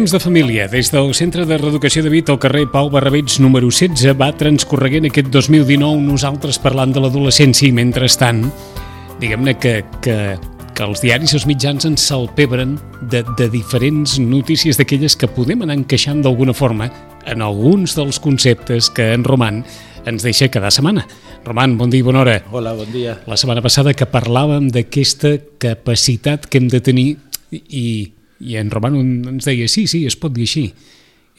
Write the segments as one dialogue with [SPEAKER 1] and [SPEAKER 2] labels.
[SPEAKER 1] Temps de família. Des del Centre de Reeducació de Vit al carrer Pau Barrabets número 16 va transcorreguent aquest 2019 nosaltres parlant de l'adolescència i mentrestant diguem-ne que, que, que els diaris i els mitjans ens salpebren de, de diferents notícies d'aquelles que podem anar encaixant d'alguna forma en alguns dels conceptes que en Roman ens deixa cada setmana. Roman, bon dia i bona hora.
[SPEAKER 2] Hola, bon dia.
[SPEAKER 1] La setmana passada que parlàvem d'aquesta capacitat que hem de tenir i, i en Roman ens deia, sí, sí, es pot dir així.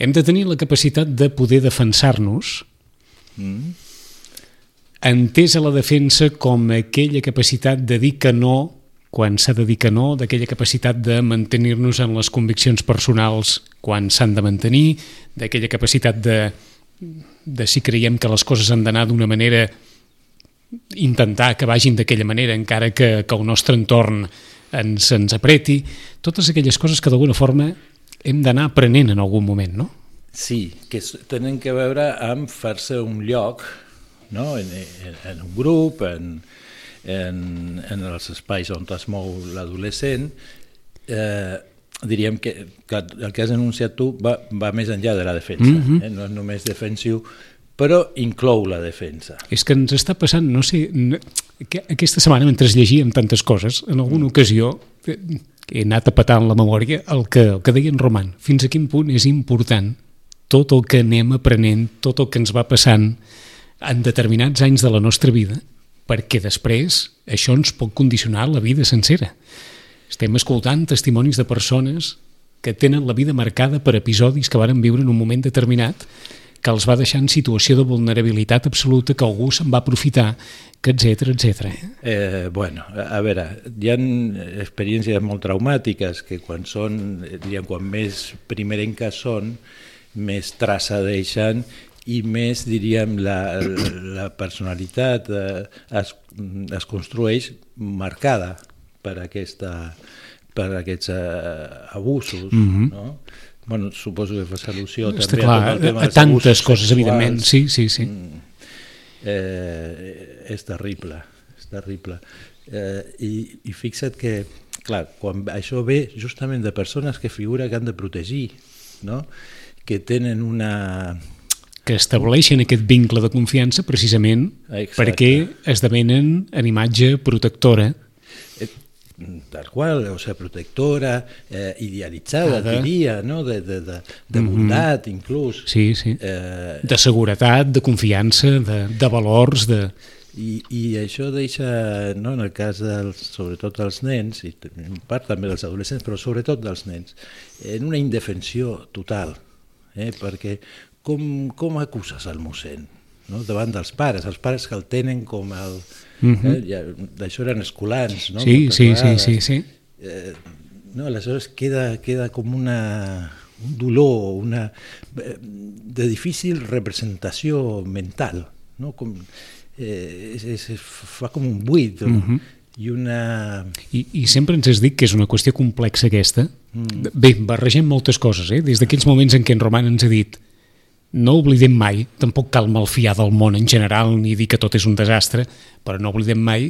[SPEAKER 1] Hem de tenir la capacitat de poder defensar-nos mm. entesa la defensa com aquella capacitat de dir que no quan s'ha de dir que no, d'aquella capacitat de mantenir-nos en les conviccions personals quan s'han de mantenir, d'aquella capacitat de, de si creiem que les coses han d'anar d'una manera intentar que vagin d'aquella manera encara que, que el nostre entorn ens, ens apreti, totes aquelles coses que d'alguna forma hem d'anar aprenent en algun moment, no?
[SPEAKER 2] Sí, que tenen que veure amb fer-se un lloc no? en, en, en un grup, en, en, en els espais on es mou l'adolescent, eh, diríem que, que el que has anunciat tu va, va més enllà de la defensa, mm -hmm. eh? no és només defensiu, però inclou la defensa.
[SPEAKER 1] És que ens està passant, no sé, que aquesta setmana, mentre llegíem tantes coses, en alguna ocasió eh, he anat a petar en la memòria el que, el que deia en Roman. Fins a quin punt és important tot el que anem aprenent, tot el que ens va passant en determinats anys de la nostra vida, perquè després això ens pot condicionar la vida sencera. Estem escoltant testimonis de persones que tenen la vida marcada per episodis que varen viure en un moment determinat que els va deixar en situació de vulnerabilitat absoluta, que algú se'n va aprofitar, que etc etc.
[SPEAKER 2] Eh, bueno, a veure, hi ha experiències molt traumàtiques que quan són, diríem, quan més primerenques són, més traça deixen i més, diríem, la, la personalitat eh, es, es construeix marcada per, aquesta, per aquests eh, abusos, mm -hmm. no? Bueno, suposo que fa al·lusió
[SPEAKER 1] Està també clar, a, tot el tema a tantes coses, sexuals. evidentment, sí, sí, sí. Mm.
[SPEAKER 2] Eh, és terrible, és terrible. Eh, i, I fixa't que, clar, quan això ve justament de persones que figura que han de protegir, no? que tenen una,
[SPEAKER 1] que estableixen aquest vincle de confiança precisament Exacte. perquè esdevenen en imatge protectora
[SPEAKER 2] tal qual, o sea, protectora, eh, idealitzada, Ada. diria, no? de, de, de, de bondat, mm -hmm. inclús.
[SPEAKER 1] Sí, sí. Eh, de seguretat, de confiança, de, de valors, de...
[SPEAKER 2] I, I això deixa, no, en el cas dels, sobretot dels nens, i en part també dels adolescents, però sobretot dels nens, en una indefensió total, eh? perquè com, com acuses el mossèn? No? davant dels pares, els pares que el tenen com el, Mm -hmm. eh? ja, D'això eren escolans, no?
[SPEAKER 1] Sí, sí, sí, sí, sí.
[SPEAKER 2] Eh, no, aleshores queda, queda com una, un dolor, una, eh, de difícil representació mental, no? Com, eh, és, és, fa com un buit, mm -hmm. i una...
[SPEAKER 1] I, I sempre ens has dit que és una qüestió complexa aquesta. Mm. Bé, barregem moltes coses, eh? des d'aquells moments en què en Roman ens ha dit no oblidem mai, tampoc cal malfiar del món en general ni dir que tot és un desastre, però no oblidem mai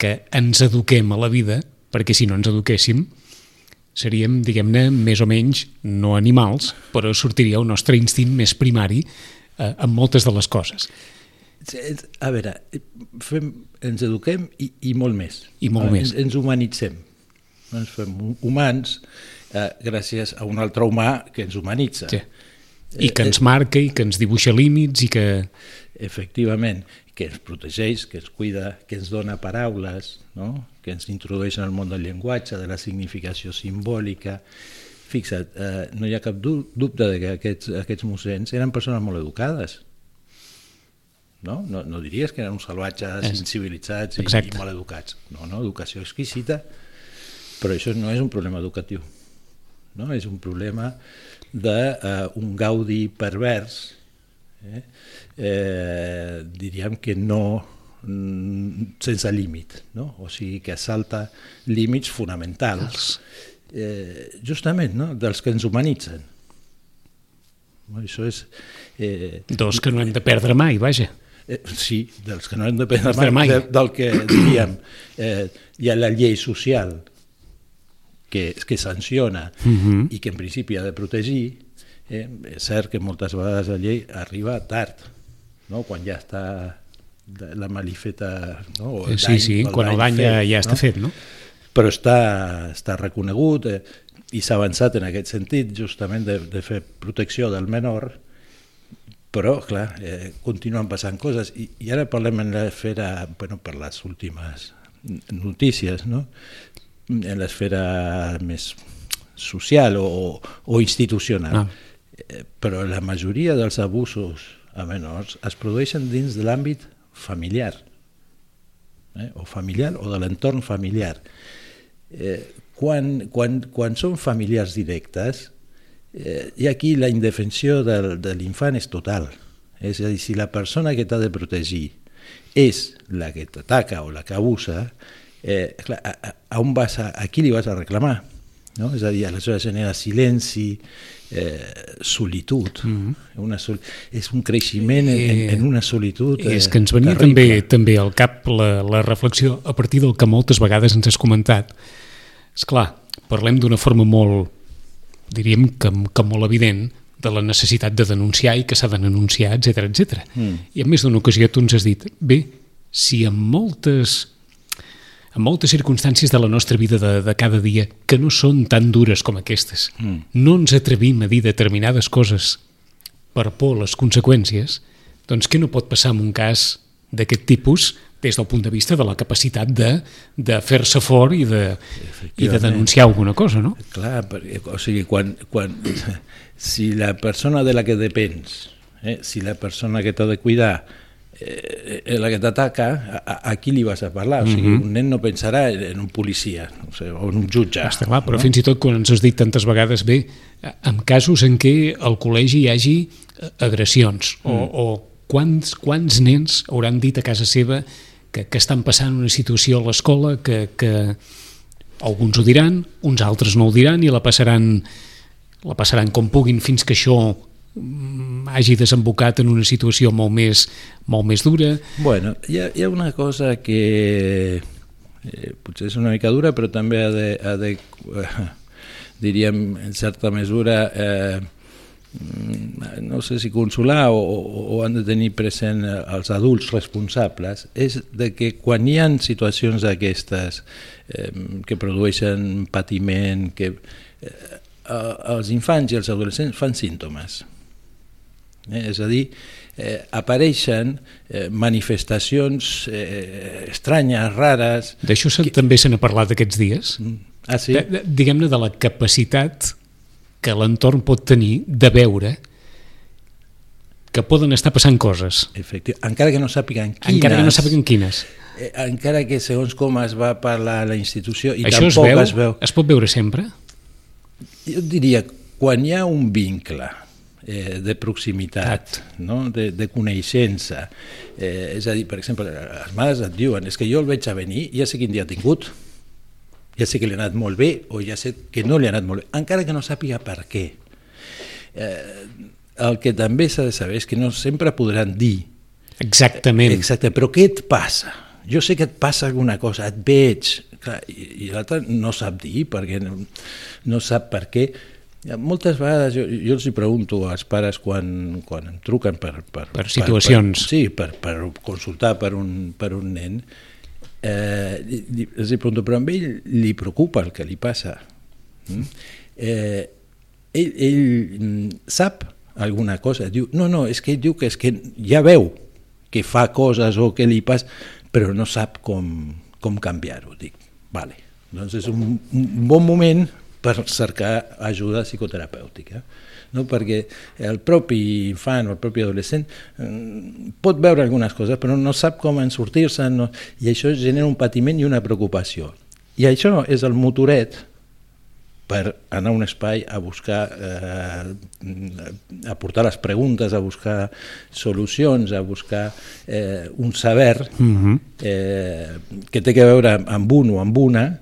[SPEAKER 1] que ens eduquem a la vida, perquè si no ens eduquéssim seríem, diguem-ne, més o menys no animals, però sortiria el nostre instint més primari eh, en moltes de les coses.
[SPEAKER 2] A veure, fem, ens eduquem i, i molt més.
[SPEAKER 1] I molt més.
[SPEAKER 2] Ens, ens humanitzem. Ens fem humans eh, gràcies a un altre humà que ens humanitza. Sí
[SPEAKER 1] I que ens marca i que ens dibuixa límits i que...
[SPEAKER 2] Efectivament, que ens protegeix, que ens cuida, que ens dona paraules, no? que ens introdueix en el món del llenguatge, de la significació simbòlica. Fixa't, eh, no hi ha cap dubte de que aquests, aquests mossens eren persones molt educades. No? No, no diries que eren uns salvatges
[SPEAKER 1] És-
[SPEAKER 2] incivilitzats i,
[SPEAKER 1] Exacte.
[SPEAKER 2] i mal educats. No, no, educació exquisita, però això no és un problema educatiu. No? És un problema d'un uh, un gaudi pervers eh? Eh, diríem que no mm, sense límit, no? o sigui que salta límits fonamentals eh, justament no? dels que ens humanitzen. No, Això és... Eh,
[SPEAKER 1] Dos que no hem de perdre mai, vaja.
[SPEAKER 2] Eh, sí, dels que no hem de
[SPEAKER 1] Perdre mai.
[SPEAKER 2] mai, de, del que diríem, eh, hi ha la llei social que, que sanciona
[SPEAKER 1] Mhm.
[SPEAKER 2] i que en principi ha de protegir, eh, és cert que moltes vegades la llei arriba tard, no? quan ja està la malifeta... No? O el
[SPEAKER 1] Sí,
[SPEAKER 2] dany-
[SPEAKER 1] sí, quan el dany ja, ja està fet, no?
[SPEAKER 2] però està, està reconegut eh, i s'ha avançat en aquest sentit justament de, de fer protecció del menor però clar, eh, continuen passant coses i, i ara parlem en l'esfera bueno, per les últimes notícies no? En l'esfera més social o, o institucional
[SPEAKER 1] Ah.
[SPEAKER 2] eh, però la majoria dels abusos a menors es produeixen dins de l'àmbit familiar eh? o familiar o de l'entorn familiar. Eh, quan, quan, quan són familiars directes, eh, i aquí la indefensió del, de l'infant és total. És a dir, si la persona que t'ha de protegir és la que t'ataca o la que abusa, eh, clar, a, a, on vas a, a qui li vas a reclamar? No? És a dir, aleshores genera silenci, eh, solitud. Mm -hmm. una sol és un creixement en, en, en una solitud eh,
[SPEAKER 1] És que ens venia
[SPEAKER 2] terrible.
[SPEAKER 1] també també al cap la, la reflexió a partir del que moltes vegades ens has comentat. És clar, parlem d'una forma molt, diríem que, que molt evident, de la necessitat de denunciar i que s'ha de denunciar, etc etc.
[SPEAKER 2] Mm.
[SPEAKER 1] I en més d'una ocasió tu ens has dit, bé, si en moltes en moltes circumstàncies de la nostra vida de, de cada dia que no són tan dures com aquestes,
[SPEAKER 2] Mm.
[SPEAKER 1] no ens atrevim a dir determinades coses per por les conseqüències, doncs què no pot passar en un cas d'aquest tipus des del punt de vista de la capacitat de, de fer-se fort i de, i de denunciar alguna cosa, no?
[SPEAKER 2] Clar, perquè, o sigui, quan, quan, si la persona de la que depens, eh, si la persona que t'ha de cuidar eh, la que t'ataca, a, a qui li vas a parlar? O sigui,
[SPEAKER 1] Mhm.
[SPEAKER 2] un nen no pensarà en un policia no sé, o en un jutge.
[SPEAKER 1] Està clar, però fins i tot quan ens has dit tantes vegades, bé, en casos en què al col·legi hi hagi eh, agressions o, o quants, quants nens hauran dit a casa seva que, que estan passant una situació a l'escola que, que alguns ho diran, uns altres no ho diran i la passaran, la passaran com puguin fins que això mm, hagi desembocat en una situació molt més, molt més dura.
[SPEAKER 2] Bueno, hi ha, hi ha una cosa que eh, potser és una mica dura, però també ha de, ha de eh, diríem, en certa mesura, eh, no sé si consolar o, o, o han de tenir present eh, els adults responsables, és de que quan hi ha situacions d'aquestes eh, que produeixen patiment, que eh, els infants i els adolescents fan símptomes. Eh, és a dir, eh, apareixen eh, manifestacions eh, estranyes, rares...
[SPEAKER 1] D'això se, també se n'ha parlat aquests dies.
[SPEAKER 2] Ah, sí?
[SPEAKER 1] diguem-ne, de la capacitat que l'entorn pot tenir de veure que poden estar passant coses,
[SPEAKER 2] Efectiu. Encara que no sàpiguen quines...
[SPEAKER 1] encara que no sàpiguen quines.
[SPEAKER 2] Eh, encara que segons com es va parlar la institució i
[SPEAKER 1] Això es
[SPEAKER 2] tampoc
[SPEAKER 1] veu,
[SPEAKER 2] es veu...
[SPEAKER 1] es pot veure sempre?
[SPEAKER 2] Jo diria, quan hi ha un vincle eh, de proximitat, no? de, de coneixença, eh, és a dir, per exemple, les mares et diuen és que jo el veig a venir i ja sé quin dia ha tingut, ja sé que li ha anat molt bé o ja sé que no li ha anat molt bé, encara que no sàpiga per què. Eh, el que també s'ha de saber és que no sempre podran dir
[SPEAKER 1] Exactament.
[SPEAKER 2] Exacte, però què et passa? Jo sé que et passa alguna cosa, et veig, clar, i, i l'altre no sap dir perquè no, no sap per què. Moltes vegades jo, jo els hi pregunto als pares quan, quan em truquen per, per,
[SPEAKER 1] Per situacions.
[SPEAKER 2] Per, sí, per, per consultar per un, per un nen, eh, els hi pregunto, però a ell li preocupa el que li passa. Mm? Eh, ell, ell mm, sap alguna cosa. Diu, no, no, és que diu que, és que ja veu que fa coses o que li passa, però no sap com, com canviar-ho. Dic, vale, doncs és un, un bon moment per cercar ajuda psicoterapèutica. No? perquè el propi infant o el propi adolescent eh, pot veure algunes coses però no sap com en sortir-se no? i això genera un patiment i una preocupació. I això és el motoret per anar a un espai a buscar, eh, a portar les preguntes, a buscar solucions, a buscar eh, un saber uh -huh. eh, que té que veure amb un o amb una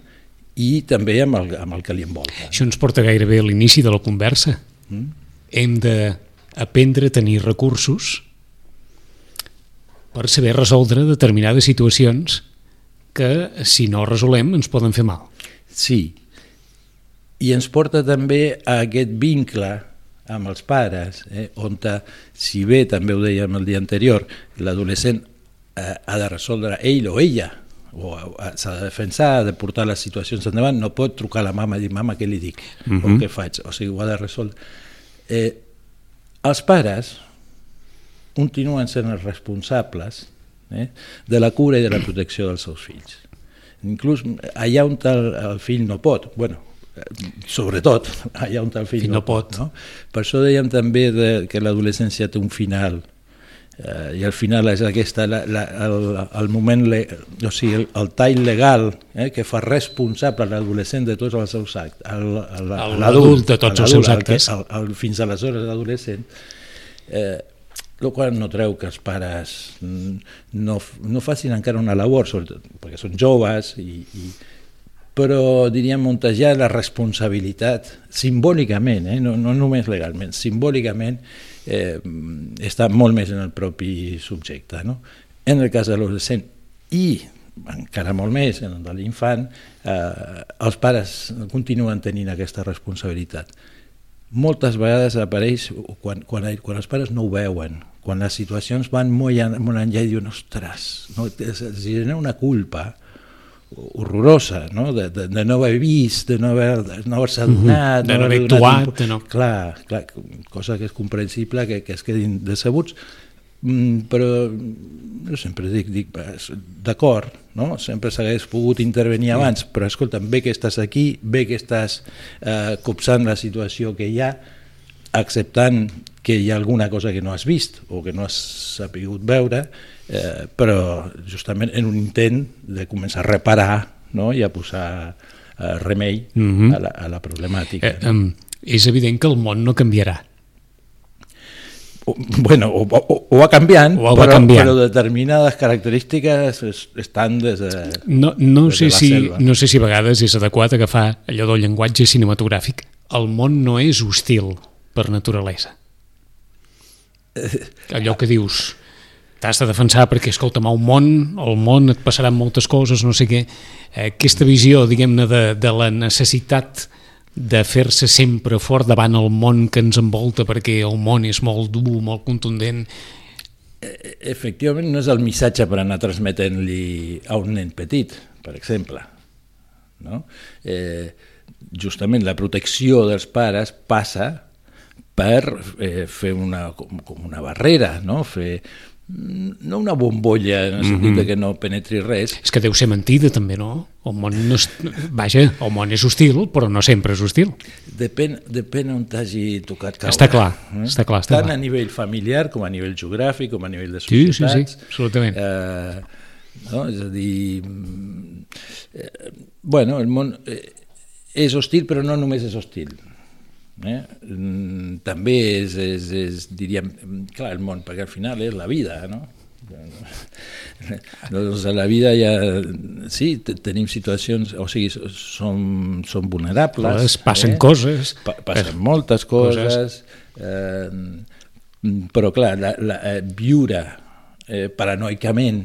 [SPEAKER 2] i també amb el, amb el que li envolta.
[SPEAKER 1] Això ens porta gairebé a l'inici de la conversa. Mm? Hem d'aprendre a tenir recursos per saber resoldre determinades situacions que, si no resolem, ens poden fer mal.
[SPEAKER 2] Sí, i ens porta també a aquest vincle amb els pares, eh, on si bé, també ho dèiem el dia anterior, l'adolescent eh, ha de resoldre ell o ella, o s'ha de defensar, ha de portar les situacions endavant, no pot trucar a la mama i dir, mama, què li dic? Uh -huh. O mhm. què faig? O sigui, ho ha de resoldre. Eh, els pares continuen sent els responsables eh, de la cura i de la protecció dels seus fills. Inclús allà on el, el fill no pot, bueno, sobretot allà on el fill no, no pot. No? Per això dèiem també de, que l'adolescència té un final eh, i al final és aquesta, la, la, el, el moment, le, o sigui, el, el tall legal eh, que fa responsable l'adolescent de tots els seus actes,
[SPEAKER 1] l'adult de tots els seus actes.
[SPEAKER 2] El, el, el, fins aleshores l'adolescent, eh, el qual no treu que els pares no, no facin encara una labor, sobretot perquè són joves i, i, però diríem muntejar la responsabilitat simbòlicament, eh? no, no només legalment, simbòlicament eh, està molt més en el propi subjecte. No? En el cas de l'adolescent i encara molt més en el de l'infant, eh, els pares continuen tenint aquesta responsabilitat. Moltes vegades apareix quan, quan, quan els pares no ho veuen, quan les situacions van molt, enllà i diuen, ostres, no, es, genera una culpa, horrorosa, no? De, de, de no haver vist, de no haver-se no haver adonat,
[SPEAKER 1] de no haver actuat, de no...
[SPEAKER 2] Clar, clar, cosa que és comprensible que, que es quedin decebuts, mm, però jo sempre dic, dic d'acord, no? sempre s'hagués pogut intervenir abans, però escolta, bé que estàs aquí, bé que estàs eh, copsant la situació que hi ha, acceptant que hi ha alguna cosa que no has vist o que no has sapigut veure, eh, però justament en un intent de començar a reparar no? i a posar eh, remei uh mhm. -huh. a, la, a la problemàtica. Eh,
[SPEAKER 1] um, és evident que el món no canviarà.
[SPEAKER 2] O, bueno, o, o, o va canviant, o va però, canviant. però determinades característiques estan des de
[SPEAKER 1] No, no, des sé de si, selva. no sé si a vegades és adequat agafar allò del llenguatge cinematogràfic. El món no és hostil per naturalesa. Eh, allò que dius t'has de defensar perquè, escolta, el món, el món et passaran moltes coses, no sé què. Eh, aquesta visió, diguem-ne, de, de la necessitat de fer-se sempre fort davant el món que ens envolta perquè el món és molt dur, molt contundent.
[SPEAKER 2] E, efectivament, no és el missatge per anar transmetent-li a un nen petit, per exemple. No? Eh, justament la protecció dels pares passa per eh, fer una, com, com una barrera, no? fer, no una bombolla en el sentit mm -hmm. que no penetri res.
[SPEAKER 1] És que deu ser mentida també, no? El món no és... Vaja, el món és hostil, però no sempre és hostil.
[SPEAKER 2] Depèn, depèn on t'hagi tocat caure.
[SPEAKER 1] Està clar, eh? està clar. Està
[SPEAKER 2] Tant
[SPEAKER 1] clar.
[SPEAKER 2] a nivell familiar com a nivell geogràfic, com a nivell de societats.
[SPEAKER 1] Sí, sí, sí, absolutament.
[SPEAKER 2] Eh, no? És a dir... Eh, bueno, el món eh, és hostil, però no només és hostil Eh? Mm, també és, és, és, diríem, clar, el món, perquè al final és la vida, no? doncs a la vida ja, sí, tenim situacions, o sigui, som, som vulnerables.
[SPEAKER 1] Pues passen eh? coses.
[SPEAKER 2] Pa passen eh, moltes coses, coses. Eh, però clar, la, la, eh, viure eh, paranoicament,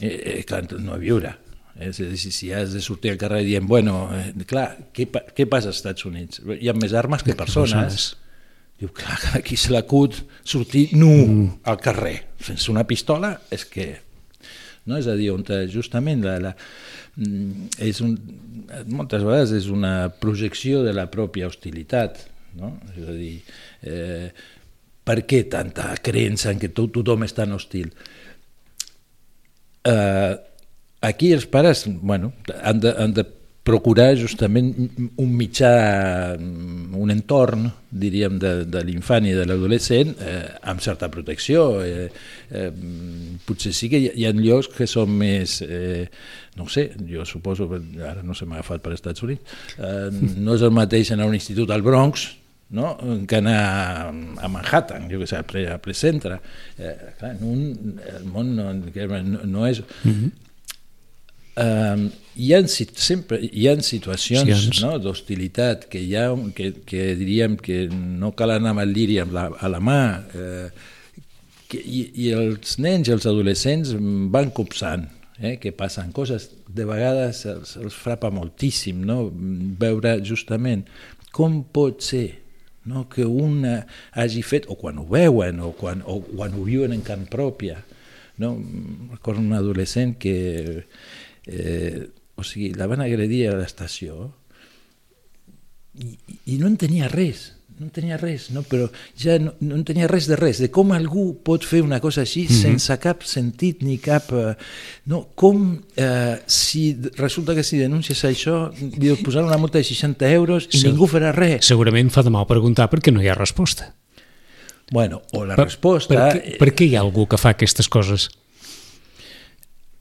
[SPEAKER 2] eh, eh, clar, no viure, és a dir, si has de sortir al carrer dient, bueno, eh, clar, què, què passa als Estats Units? Hi ha més armes que persones. persones. Diu, clar, aquí se l'acut sortir nu mm. al carrer, sense una pistola, és que... No? És a dir, on justament la, la, mm, és un, moltes vegades és una projecció de la pròpia hostilitat. No? És a dir, eh, per què tanta creença en que tot, tothom és tan hostil? Eh, aquí els pares bueno, han, de, han de procurar justament un mitjà, un entorn, diríem, de, de l'infant i de l'adolescent eh, amb certa protecció. Eh, eh, potser sí que hi, hi ha llocs que són més, eh, no sé, jo suposo, ara no se m'ha agafat per Estats Units, eh, no és el mateix anar a un institut al Bronx, no? que anar a Manhattan, jo què sé, a, ple, a ple centre. Eh, clar, un, el món no, no, no és... Mm -hmm Uh, hi, ha, sempre, hi ha situacions sí, no, d'hostilitat que, hi ha, que, que diríem que no cal anar amb el liri amb la, a la mà eh, que, i, i els nens i els adolescents van copsant eh, que passen coses de vegades els, els frapa moltíssim no? veure justament com pot ser no? que un hagi fet, o quan ho veuen o quan, o quan ho viuen en carn pròpia no? recordo un adolescent que eh, o sigui, la van agredir a l'estació i, i no en tenia res, no en tenia res, no? però ja no, no en tenia res de res, de com algú pot fer una cosa així mm -hmm. sense cap sentit ni cap... Eh, no? Com eh, si resulta que si denuncies això li posar una multa de 60 euros i Segur, ningú farà res.
[SPEAKER 1] Segurament fa de mal preguntar perquè no hi ha resposta.
[SPEAKER 2] Bueno, o la per, resposta...
[SPEAKER 1] Per què, per què hi ha algú que fa aquestes coses?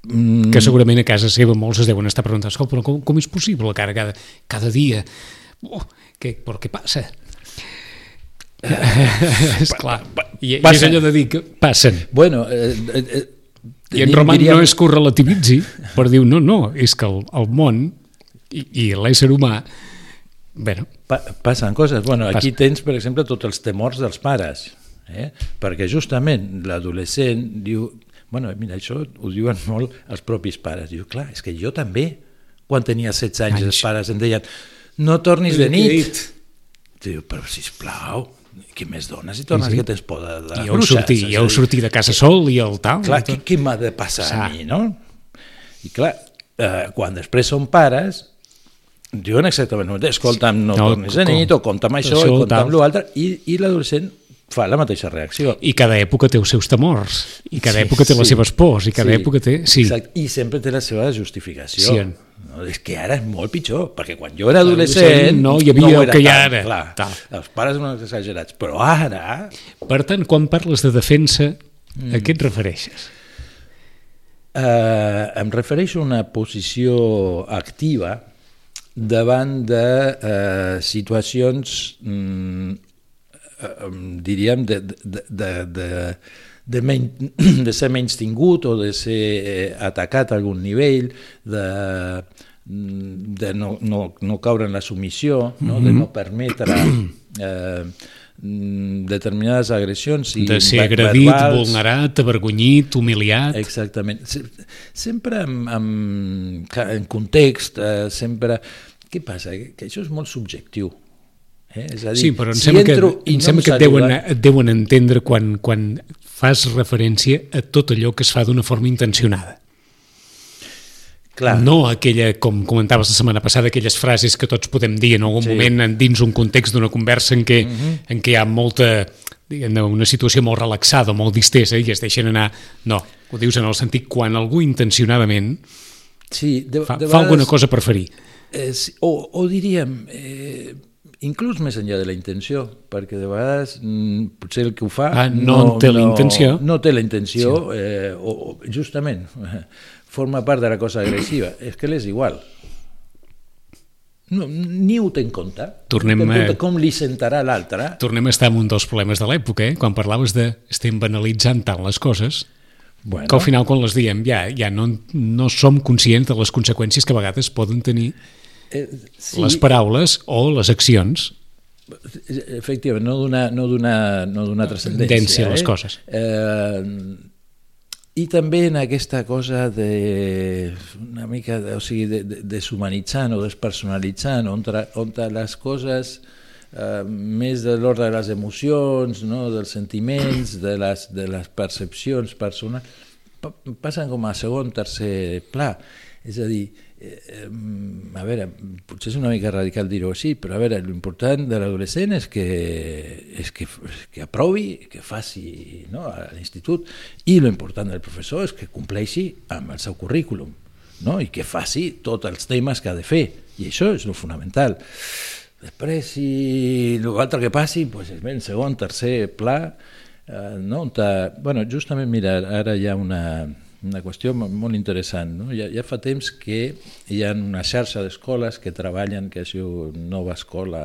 [SPEAKER 1] Mm. que segurament a casa seva molts es deuen estar preguntant però com, com és possible que ara cada, cada dia oh, què, però què passa? és clar I, i és allò de dir que passen
[SPEAKER 2] bueno, eh, eh, eh
[SPEAKER 1] i en Roman diríem... no és que ho relativitzi per dir no, no, és que el, el món i, i l'ésser humà bueno,
[SPEAKER 2] pa passen coses bueno, aquí Pas... tens per exemple tots els temors dels pares eh? perquè justament l'adolescent diu bueno, mira, això ho diuen molt els propis pares. Diu, clar, és que jo també, quan tenia 16 anys, anys. els pares em deien, no tornis de nit. Diu, però sisplau, què més dones si tornes sí, sí. que tens por de, de
[SPEAKER 1] I heu sortit, i heu sortit de casa sol i el tal.
[SPEAKER 2] Clar, què, què m'ha de passar Sa. a mi, no? I clar, eh, quan després són pares, diuen exactament escolta'm, no, no tornis de nit, o compta'm això, això i compta'm l'altre, i, i l'adolescent fa la mateixa reacció.
[SPEAKER 1] I cada època té els seus temors, i cada sí, època té sí. les seves pors, i cada sí, època té... Sí.
[SPEAKER 2] Exacte. I sempre té la seva justificació. Sí. No, és que ara és molt pitjor, perquè quan jo era adolescent
[SPEAKER 1] no hi havia no el que hi ha ara.
[SPEAKER 2] Clar, Tal. els pares són exagerats, però ara...
[SPEAKER 1] Per tant, quan parles de defensa, mm. a què et refereixes?
[SPEAKER 2] Uh, em refereixo a una posició activa davant de uh, situacions mm, eh, diríem, de, de, de, de, de, men de ser menys tingut o de ser eh, atacat a algun nivell, de, de no, no, no caure en la submissió, no? Mm -hmm. de no permetre eh, determinades agressions i
[SPEAKER 1] de ser agredit, verbals. vulnerat, avergonyit, humiliat
[SPEAKER 2] exactament, sempre en, en, en context eh, sempre, què passa? que això és molt subjectiu
[SPEAKER 1] Eh? És a dir, sí, però em si sembla que, em no sembla que et deuen, et deuen entendre quan, quan fas referència a tot allò que es fa d'una forma intencionada. Clar. No aquella, com comentaves la setmana passada, aquelles frases que tots podem dir en algun sí. moment dins un context d'una conversa en què, uh mhm. -huh. en què hi ha molta una situació molt relaxada, molt distesa i es deixen anar... No, ho dius en el sentit quan algú intencionadament
[SPEAKER 2] sí, de,
[SPEAKER 1] fa,
[SPEAKER 2] de
[SPEAKER 1] vegades, fa alguna cosa per ferir.
[SPEAKER 2] Eh, o, o diríem... Eh, inclús més enllà de la intenció, perquè de vegades mm, potser el que ho fa
[SPEAKER 1] ah, no, no té la intenció.
[SPEAKER 2] No, no té la intenció, sí. eh, o, o justament forma part de la cosa agressiva. És que l'és igual. No, ni ho té en compte.
[SPEAKER 1] Tornem
[SPEAKER 2] en compte com li sentarà l'altre.
[SPEAKER 1] Tornem a estar en un dels problemes de l'època, eh? quan parlaves de estem banalitzant tant les coses, bueno. que al final quan les diem ja, ja no, no som conscients de les conseqüències que a vegades poden tenir eh, sí. les paraules o les accions
[SPEAKER 2] efectivament, no donar, no donar, no donar transcendència
[SPEAKER 1] a les eh? coses eh,
[SPEAKER 2] i també en aquesta cosa de una mica de, o sigui, de, de, deshumanitzant o despersonalitzant on, on les coses eh, més de l'ordre de les emocions no? dels sentiments de les, de les percepcions personals passen com a segon, tercer pla És a dir, eh, eh, a veure, potser és una mica radical dir-ho així, però a veure, l'important de l'adolescent és que, és que, que aprovi, que faci no, a l'institut, i l'important del professor és que compleixi amb el seu currículum no? i que faci tots els temes que ha de fer, i això és el fonamental. Després, si l'altre que passi, pues, és ben segon, tercer pla, eh, no? Ta, bueno, justament, mira, ara hi ha una, una qüestió molt interessant. No? Ja, ja fa temps que hi ha una xarxa d'escoles que treballen, que es diu Nova Escola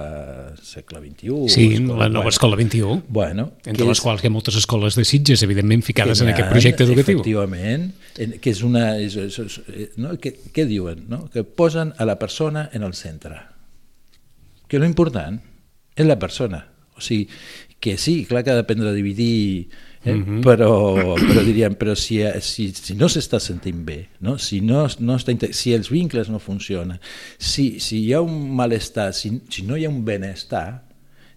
[SPEAKER 2] segle XXI.
[SPEAKER 1] Sí, escola, la Nova bueno, Escola XXI,
[SPEAKER 2] bueno,
[SPEAKER 1] entre les és, quals hi ha moltes escoles de Sitges, evidentment, ficades en aquest projecte educatiu.
[SPEAKER 2] Efectivament, que és una... És, és, és, no? que, què diuen? No? Que posen a la persona en el centre. Que lo important és la persona. O sigui, que sí, clar que ha d'aprendre a dividir Eh? Uh -huh. però, però diríem, però si, si, si no s'està sentint bé, no? Si, no, no està, si els vincles no funcionen, si, si hi ha un malestar, si, si no hi ha un benestar,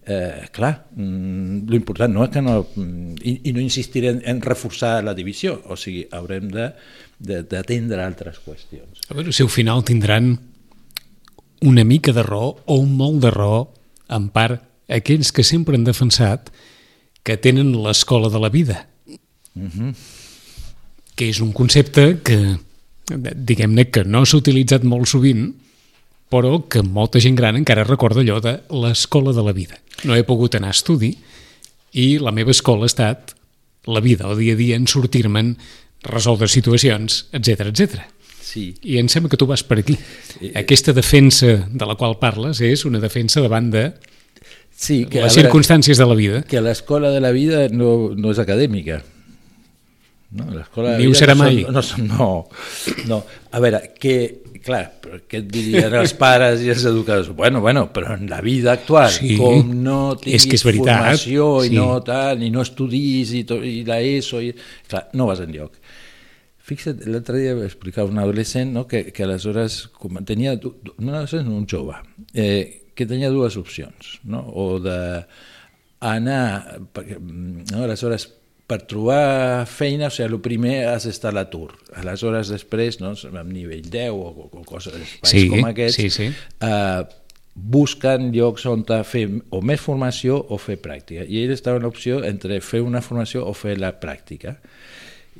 [SPEAKER 2] eh, clar, mm, l'important no és que no... Mm, I, i no insistir en, en reforçar la divisió, o sigui, haurem d'atendre altres qüestions.
[SPEAKER 1] A veure si al final tindran una mica de raó o un molt de raó en part aquells que sempre han defensat que tenen l'escola de la vida, mhm. -huh. que és un concepte que, diguem-ne, que no s'ha utilitzat molt sovint, però que molta gent gran encara recorda allò de l'escola de la vida. No he pogut anar a estudi i la meva escola ha estat la vida, el dia a dia, en sortir-me'n, resoldre situacions, etc etc.
[SPEAKER 2] Sí.
[SPEAKER 1] I em sembla que tu vas per aquí. Aquesta defensa de la qual parles és una defensa davant de
[SPEAKER 2] Sí,
[SPEAKER 1] que, les circumstàncies de la vida.
[SPEAKER 2] Que l'escola de la vida no, no és acadèmica. No,
[SPEAKER 1] Ni ho serà
[SPEAKER 2] no
[SPEAKER 1] mai.
[SPEAKER 2] no, no, no. A veure, que, clar, què et dirien els pares i els educadors? Bueno, bueno, però en la vida actual, sí, com no tinguis és que és veritat, formació sí. i no tal, i no estudis i, to, i la ESO, i, clar, no vas enlloc. Fixa't, l'altre dia explicava un adolescent no, que, que aleshores tenia, un adolescent, un jove, eh, que tenia dues opcions, no? o d'anar, no? aleshores, per trobar feina, o sigui, el primer has d'estar a l'atur. Aleshores, després, no, amb nivell 10 o, o coses, espais
[SPEAKER 1] sí,
[SPEAKER 2] com aquests,
[SPEAKER 1] sí, sí.
[SPEAKER 2] Eh, busquen llocs on fer o més formació o fer pràctica. I ell estava en l'opció entre fer una formació o fer la pràctica.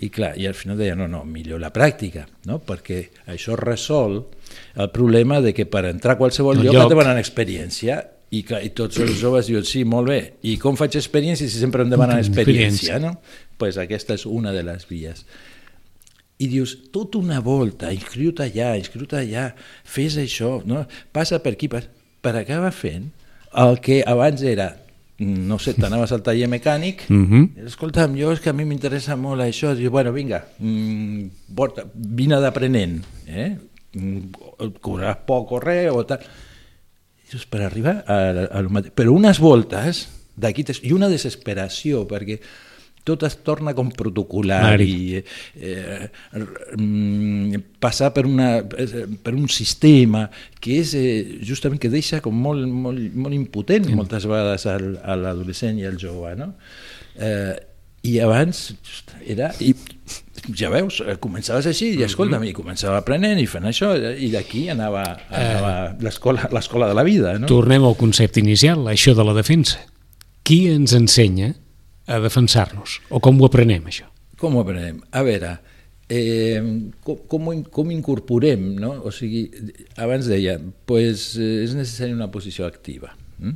[SPEAKER 2] I clar, i al final deia, no, no, millor la pràctica, no? perquè això resol el problema de que per entrar a qualsevol lloc, lloc et demanen experiència i, clar, i tots els joves diuen, sí, molt bé, i com faig experiència si sempre em demanen experiència? No? pues aquesta és una de les vies. I dius, tota una volta, inscriu-te allà, inscriu-te allà, fes això, no? passa per aquí, per acabar fent el que abans era no sé, t'anaves al taller mecànic, uh mhm. -huh. escolta'm, jo és que a mi m'interessa molt això, dius, bueno, vinga, mm, porta, vine d'aprenent, eh? Cobraràs poc o res, o tal. Dius, per arribar a, a, a mateix. Però unes voltes, d'aquí, i una desesperació, perquè tot es torna com protocolar i eh, mm, passar per, una, per un sistema que és eh, justament que deixa com molt, molt, molt impotent sí. moltes vegades al, a l'adolescent i al jove no? eh, i abans era i ja veus, eh, començaves així i escolta'm, i començava aprenent i fent això i d'aquí anava, anava eh, l'escola de la vida no?
[SPEAKER 1] Tornem al concepte inicial, això de la defensa qui ens ensenya a defensar-nos? O com ho aprenem, això?
[SPEAKER 2] Com ho aprenem? A veure, eh, com, com, com incorporem, no? O sigui, abans deia, pues, eh, és necessari una posició activa. Mm?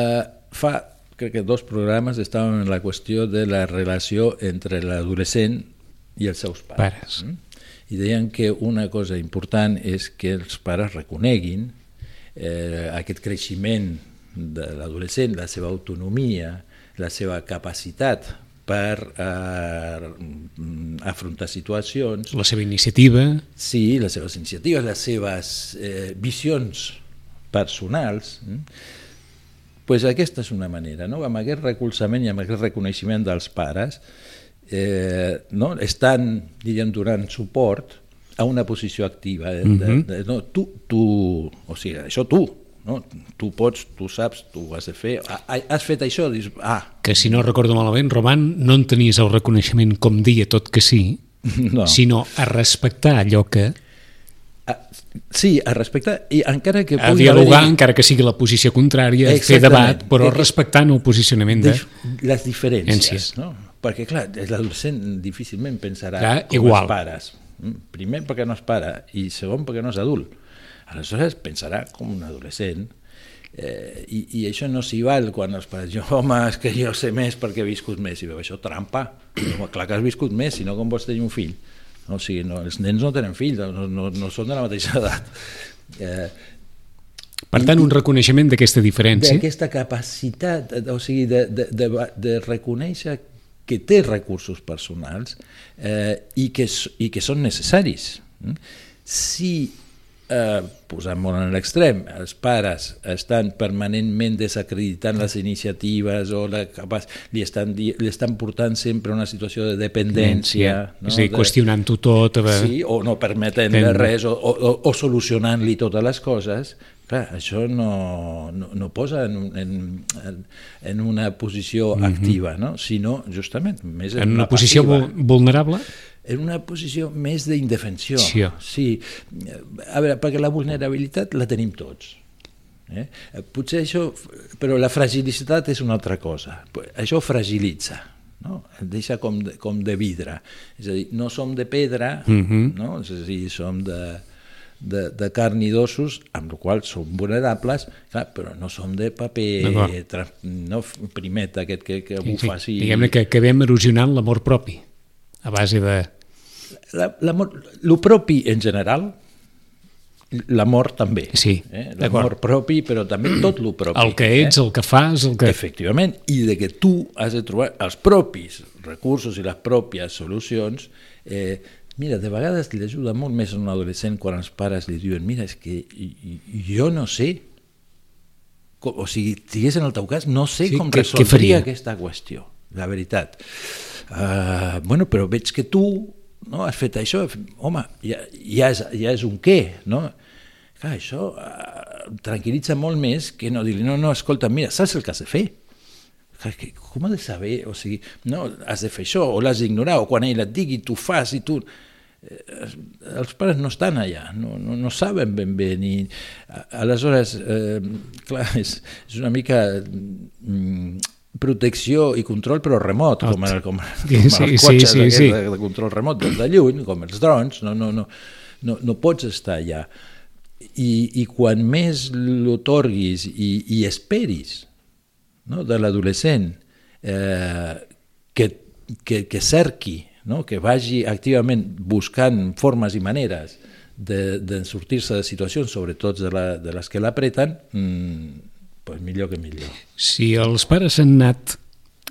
[SPEAKER 2] Eh, fa, crec que dos programes estaven en la qüestió de la relació entre l'adolescent i els seus pares. pares. Mm? I deien que una cosa important és que els pares reconeguin eh, aquest creixement de l'adolescent, la seva autonomia, la seva capacitat per eh, afrontar situacions.
[SPEAKER 1] La seva iniciativa.
[SPEAKER 2] Sí, les seves iniciatives, les seves eh, visions personals. Eh? Pues aquesta és una manera, no? amb aquest recolzament i amb aquest reconeixement dels pares, eh, no? estan diríem, donant suport a una posició activa. De, de, mhm. de, no, tu, tu, o sigui, això tu, no? Tu pots, tu saps, tu ho has de fer. Has fet això? Dius, ah.
[SPEAKER 1] Que si no recordo malament, Roman, no en tenies el reconeixement com dia tot que sí,
[SPEAKER 2] No.
[SPEAKER 1] sinó a respectar allò que...
[SPEAKER 2] Sí, a respectar, i encara que
[SPEAKER 1] A
[SPEAKER 2] pugui
[SPEAKER 1] dialogar,
[SPEAKER 2] haver-hi
[SPEAKER 1] encara que sigui la posició contrària, fer debat, però
[SPEAKER 2] Eh, eh,
[SPEAKER 1] respectant el posicionament de...
[SPEAKER 2] les diferències, no? Perquè, clar, l'adolescent difícilment pensarà
[SPEAKER 1] Clar,
[SPEAKER 2] com
[SPEAKER 1] igual.
[SPEAKER 2] els pares. Mm, Primer, perquè no és pare, i segon, perquè no és adult. Aleshores, pensarà com un adolescent, eh, i, i això no s'hi val quan els pares jo, home, és que jo sé més perquè he viscut més, i veu, això trampa, home, clar que has viscut més, si no com vols tenir un fill? No, o sigui, no, els nens no tenen fills, no, no, no són de la mateixa edat. Eh,
[SPEAKER 1] Per tant, un reconeixement d'aquesta diferència.
[SPEAKER 2] d'aquesta capacitat, o sigui, de, de, de, de reconèixer que té recursos personals eh, i, que, i que són necessaris. mm? Si, eh, posant molt en l'extrem, els pares estan permanentment desacreditant les iniciatives o la capaç, li, estan, li estan portant sempre una situació de dependència, no?
[SPEAKER 1] És a dir,
[SPEAKER 2] de,
[SPEAKER 1] qüestionant-ho tot. A...
[SPEAKER 2] Sí, o no permetent-li
[SPEAKER 1] Fent-
[SPEAKER 2] res, o, o, o solucionant-li totes les coses, clar, això no, no, no posa en, en, en, una posició activa, no? sinó justament més en,
[SPEAKER 1] En una posició
[SPEAKER 2] passiva.
[SPEAKER 1] vul- vulnerable?
[SPEAKER 2] En una posició més d'indefensió.
[SPEAKER 1] Sí.
[SPEAKER 2] sí. A veure, perquè la vulnerabilitat la tenim tots. Eh? Potser això, però la fragilicitat és una altra cosa. Això fragilitza, no? Et deixa com de, com de vidre. És a dir, no som de pedra,
[SPEAKER 1] Mhm.
[SPEAKER 2] no? és a dir, som de, de, de carn i d'ossos, amb la qual som vulnerables, clar, però no som de paper tra, no, primet aquest que, que
[SPEAKER 1] Sí, sí.
[SPEAKER 2] bufa així.
[SPEAKER 1] Diguem-ne que acabem erosionant l'amor propi a base de...
[SPEAKER 2] Lo propi en general, l'amor també.
[SPEAKER 1] Sí,
[SPEAKER 2] eh? L'amor propi, però també tot lo propi.
[SPEAKER 1] El que ets, el que fas, el que...
[SPEAKER 2] Eh? Efectivament, i de que tu has de trobar els propis recursos i les pròpies solucions. Eh, mira, de vegades li ajuda molt més a un adolescent quan els pares li diuen mira, és que jo no sé, com, o sigui, si és en el teu cas, no sé
[SPEAKER 1] Sí,
[SPEAKER 2] com
[SPEAKER 1] què
[SPEAKER 2] resoldria
[SPEAKER 1] faria?
[SPEAKER 2] aquesta qüestió, la veritat. Uh, bueno, però veig que tu no, has fet això, home, ja, ja, és, ja és un què, no? Clar, això uh, tranquil·litza molt més que no dir-li, no, no, escolta, mira, saps el que has de fer? Clar, que, com ha de saber? O sigui, no, has de fer això, o l'has d'ignorar, o quan ell et digui, tu fas i tu... Eh, els pares no estan allà, no, no, no saben ben bé, ni... Aleshores, eh, clar, és, és una mica mm, protecció i control però remot, com, el, com, com
[SPEAKER 1] Sí,
[SPEAKER 2] els
[SPEAKER 1] sí,
[SPEAKER 2] cotxes
[SPEAKER 1] sí,
[SPEAKER 2] aquests
[SPEAKER 1] sí.
[SPEAKER 2] De, de control remot des de lluny, com els drons, no, no, no, no, no pots estar allà. I, i quan més l'otorguis i, i esperis no, de l'adolescent eh, que, que, que cerqui, no, que vagi activament buscant formes i maneres de, de sortir-se de situacions, sobretot de, la, de les que l'apreten, mm, millor que millor.
[SPEAKER 1] Si els pares han anat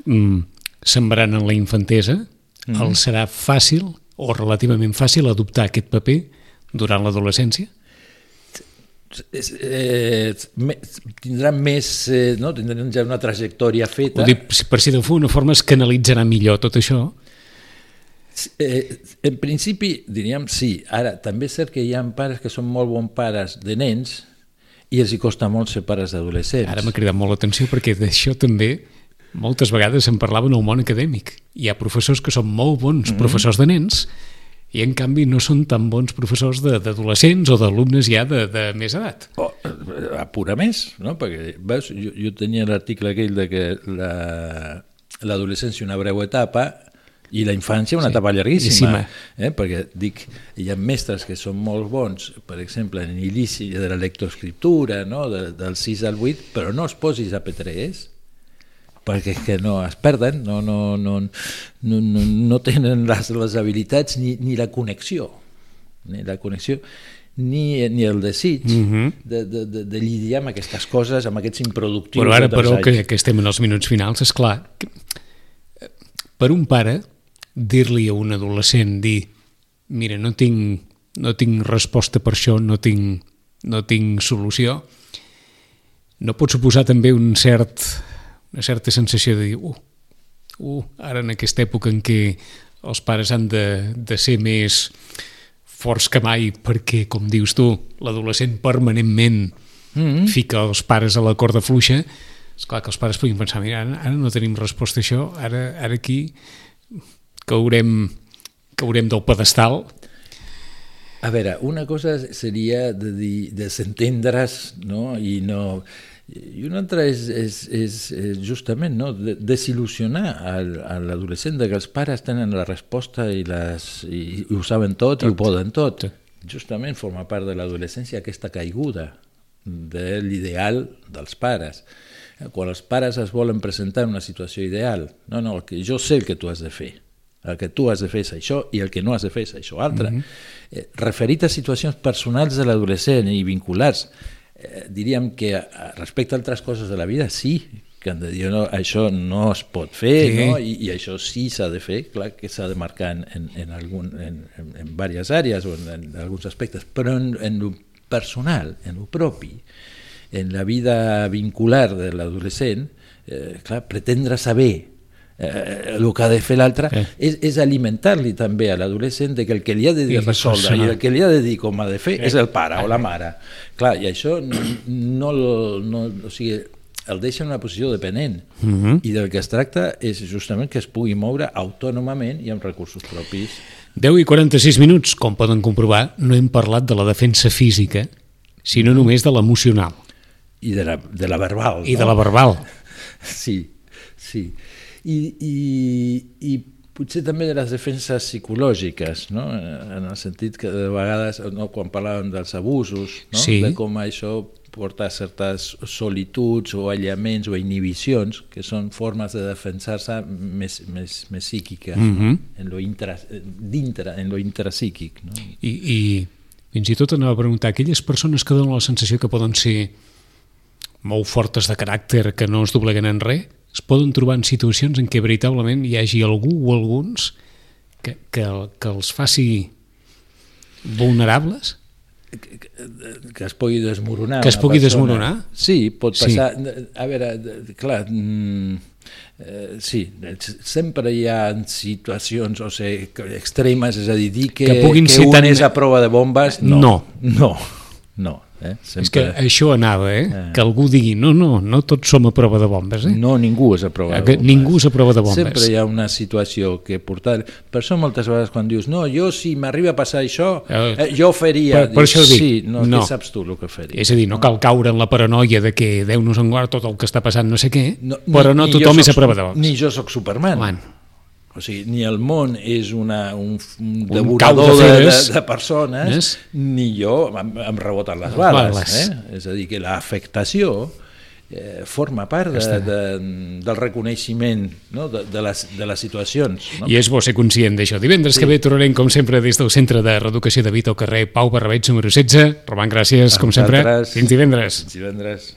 [SPEAKER 1] mm, sembrant en la infantesa, mm. els serà fàcil o relativament fàcil adoptar aquest paper durant l'adolescència?
[SPEAKER 2] Eh, tindran més, eh, no? tindran ja una trajectòria feta.
[SPEAKER 1] Ho dic, per si d'alguna forma es canalitzarà millor tot això.
[SPEAKER 2] Eh, en principi diríem sí, ara també és cert que hi ha pares que són molt bons pares de nens i els hi costa molt ser pares d'adolescents.
[SPEAKER 1] Ara m'ha cridat molt l'atenció perquè d'això també moltes vegades se'n parlava en el món acadèmic. Hi ha professors que són molt bons mm -hmm. professors de nens i en canvi no són tan bons professors de- d'adolescents o d'alumnes ja de, de més edat.
[SPEAKER 2] O, eh, apura més, no? perquè veus, jo, jo tenia l'article aquell de que la- l'adolescència una breu etapa i la infància una
[SPEAKER 1] Sí,
[SPEAKER 2] etapa llarguíssima, eh? perquè dic, hi ha mestres que són molt bons, per exemple, en inici de la lectoescriptura, no? de, del 6 al 8, però no es posis a P3, perquè és que no es perden, no, no, no, no, no, no tenen les, les habilitats ni, ni la connexió, ni la connexió, ni, ni el desig
[SPEAKER 1] Mhm.
[SPEAKER 2] de, de, de, de lidiar amb aquestes coses, amb aquests improductius
[SPEAKER 1] Però ara, però, que,
[SPEAKER 2] anys.
[SPEAKER 1] que estem en els minuts finals, és clar, que, eh, per un pare, dir-li a un adolescent, dir, mira, no tinc, no tinc resposta per això, no tinc, no tinc solució, no pot suposar també un cert, una certa sensació de dir, uh, uh, ara en aquesta època en què els pares han de, de ser més forts que mai perquè, com dius tu, l'adolescent permanentment mm -hmm. fica els pares a la corda fluixa, és clar que els pares puguin pensar, mira, ara, ara no tenim resposta a això, ara, ara aquí caurem, caurem del pedestal.
[SPEAKER 2] A veure, una cosa seria de, dir, de s'entendre's no? i no... I una altra és, és, és, és justament no? de, desil·lusionar a l'adolescent que els pares tenen la resposta i, les, i, i ho saben tot, tot i ho poden tot. tot. Justament forma part de l'adolescència aquesta caiguda de l'ideal dels pares. Quan els pares es volen presentar en una situació ideal, no, no, que jo sé el que tu has de fer, el que tu has de fer és això i el que no has de fer és això altre. Mm -hmm. eh, referit a situacions personals de l'adolescent i vinculars, eh, diríem que eh, respecte a altres coses de la vida, sí, que han de dir no, això no es pot fer sí. no? I, i això sí s'ha de fer, clar que s'ha de marcar en, en, en, algun, en, en, en diverses àrees o en, en alguns aspectes, però en, en lo personal, en lo propi, en la vida vincular de l'adolescent, eh, clar, pretendre saber eh, el que ha de fer l'altre eh. és, és alimentar-li també a l'adolescent que el que li ha de dir resoldre i el que li ha de dir com ha de fer eh. és el pare o la mare clar, i això no, no, no o sigui, el deixa en una posició dependent uh mhm. -huh. i del que es tracta és justament que es pugui moure autònomament i amb recursos propis
[SPEAKER 1] 10 i 46 minuts, com poden comprovar no hem parlat de la defensa física sinó només de l'emocional
[SPEAKER 2] i de la, de la verbal
[SPEAKER 1] i no? de la verbal
[SPEAKER 2] sí, sí i, i, i potser també de les defenses psicològiques, no? en el sentit que de vegades, no, quan parlàvem dels abusos, no?
[SPEAKER 1] sí.
[SPEAKER 2] de com això porta certes solituds o aïllaments o inhibicions, que són formes de defensar-se més, més, més psíquiques, mm -hmm. no? en lo intra, dintre, en lo intrapsíquic. No?
[SPEAKER 1] I, I fins i tot anava a preguntar, aquelles persones que donen la sensació que poden ser molt fortes de caràcter, que no es dobleguen en res, es poden trobar en situacions en què veritablement hi hagi algú o alguns que, que, que els faci vulnerables?
[SPEAKER 2] Que, que, que es pugui desmoronar.
[SPEAKER 1] Que es pugui persona. desmoronar?
[SPEAKER 2] Sí, pot passar. Sí. A veure, clar, mm, eh, sí, sempre hi ha situacions o sigui, extremes, és a dir, dir que, que, que un tan... és a prova de bombes, no.
[SPEAKER 1] No.
[SPEAKER 2] No, no. Eh?
[SPEAKER 1] Sempre... És que això anava, eh? eh? Que algú digui, no, no, no tots som a prova de bombes, eh?
[SPEAKER 2] No, ningú és a prova de bombes.
[SPEAKER 1] Ningú és a prova de bombes.
[SPEAKER 2] Sempre hi ha una situació que portar... Per això moltes vegades quan dius, no, jo si m'arriba a passar això, eh, jo faria...
[SPEAKER 1] Per, per això dic,
[SPEAKER 2] sí, no, no, saps tu el que faria?
[SPEAKER 1] És a dir, no, no cal caure en la paranoia de que Déu nos en tot el que està passant no sé què, no, però ni, no tothom és a prova de bombes.
[SPEAKER 2] Ni jo sóc Superman. Bueno. O sigui, ni el món és una, un, un devorador de, de, de persones, yes. ni jo em, em reboten les bales. bales. Eh? És a dir, que l'afectació eh, forma part de, de, del reconeixement no? de, de, les, de les situacions. No?
[SPEAKER 1] I és bo ser conscient d'això. Divendres sí. que ve tornarem, com sempre, des del Centre de Reeducació de Vita al carrer Pau Barrabeig, número 16. Roman, gràcies, com sempre. Fins divendres.
[SPEAKER 2] Fins divendres.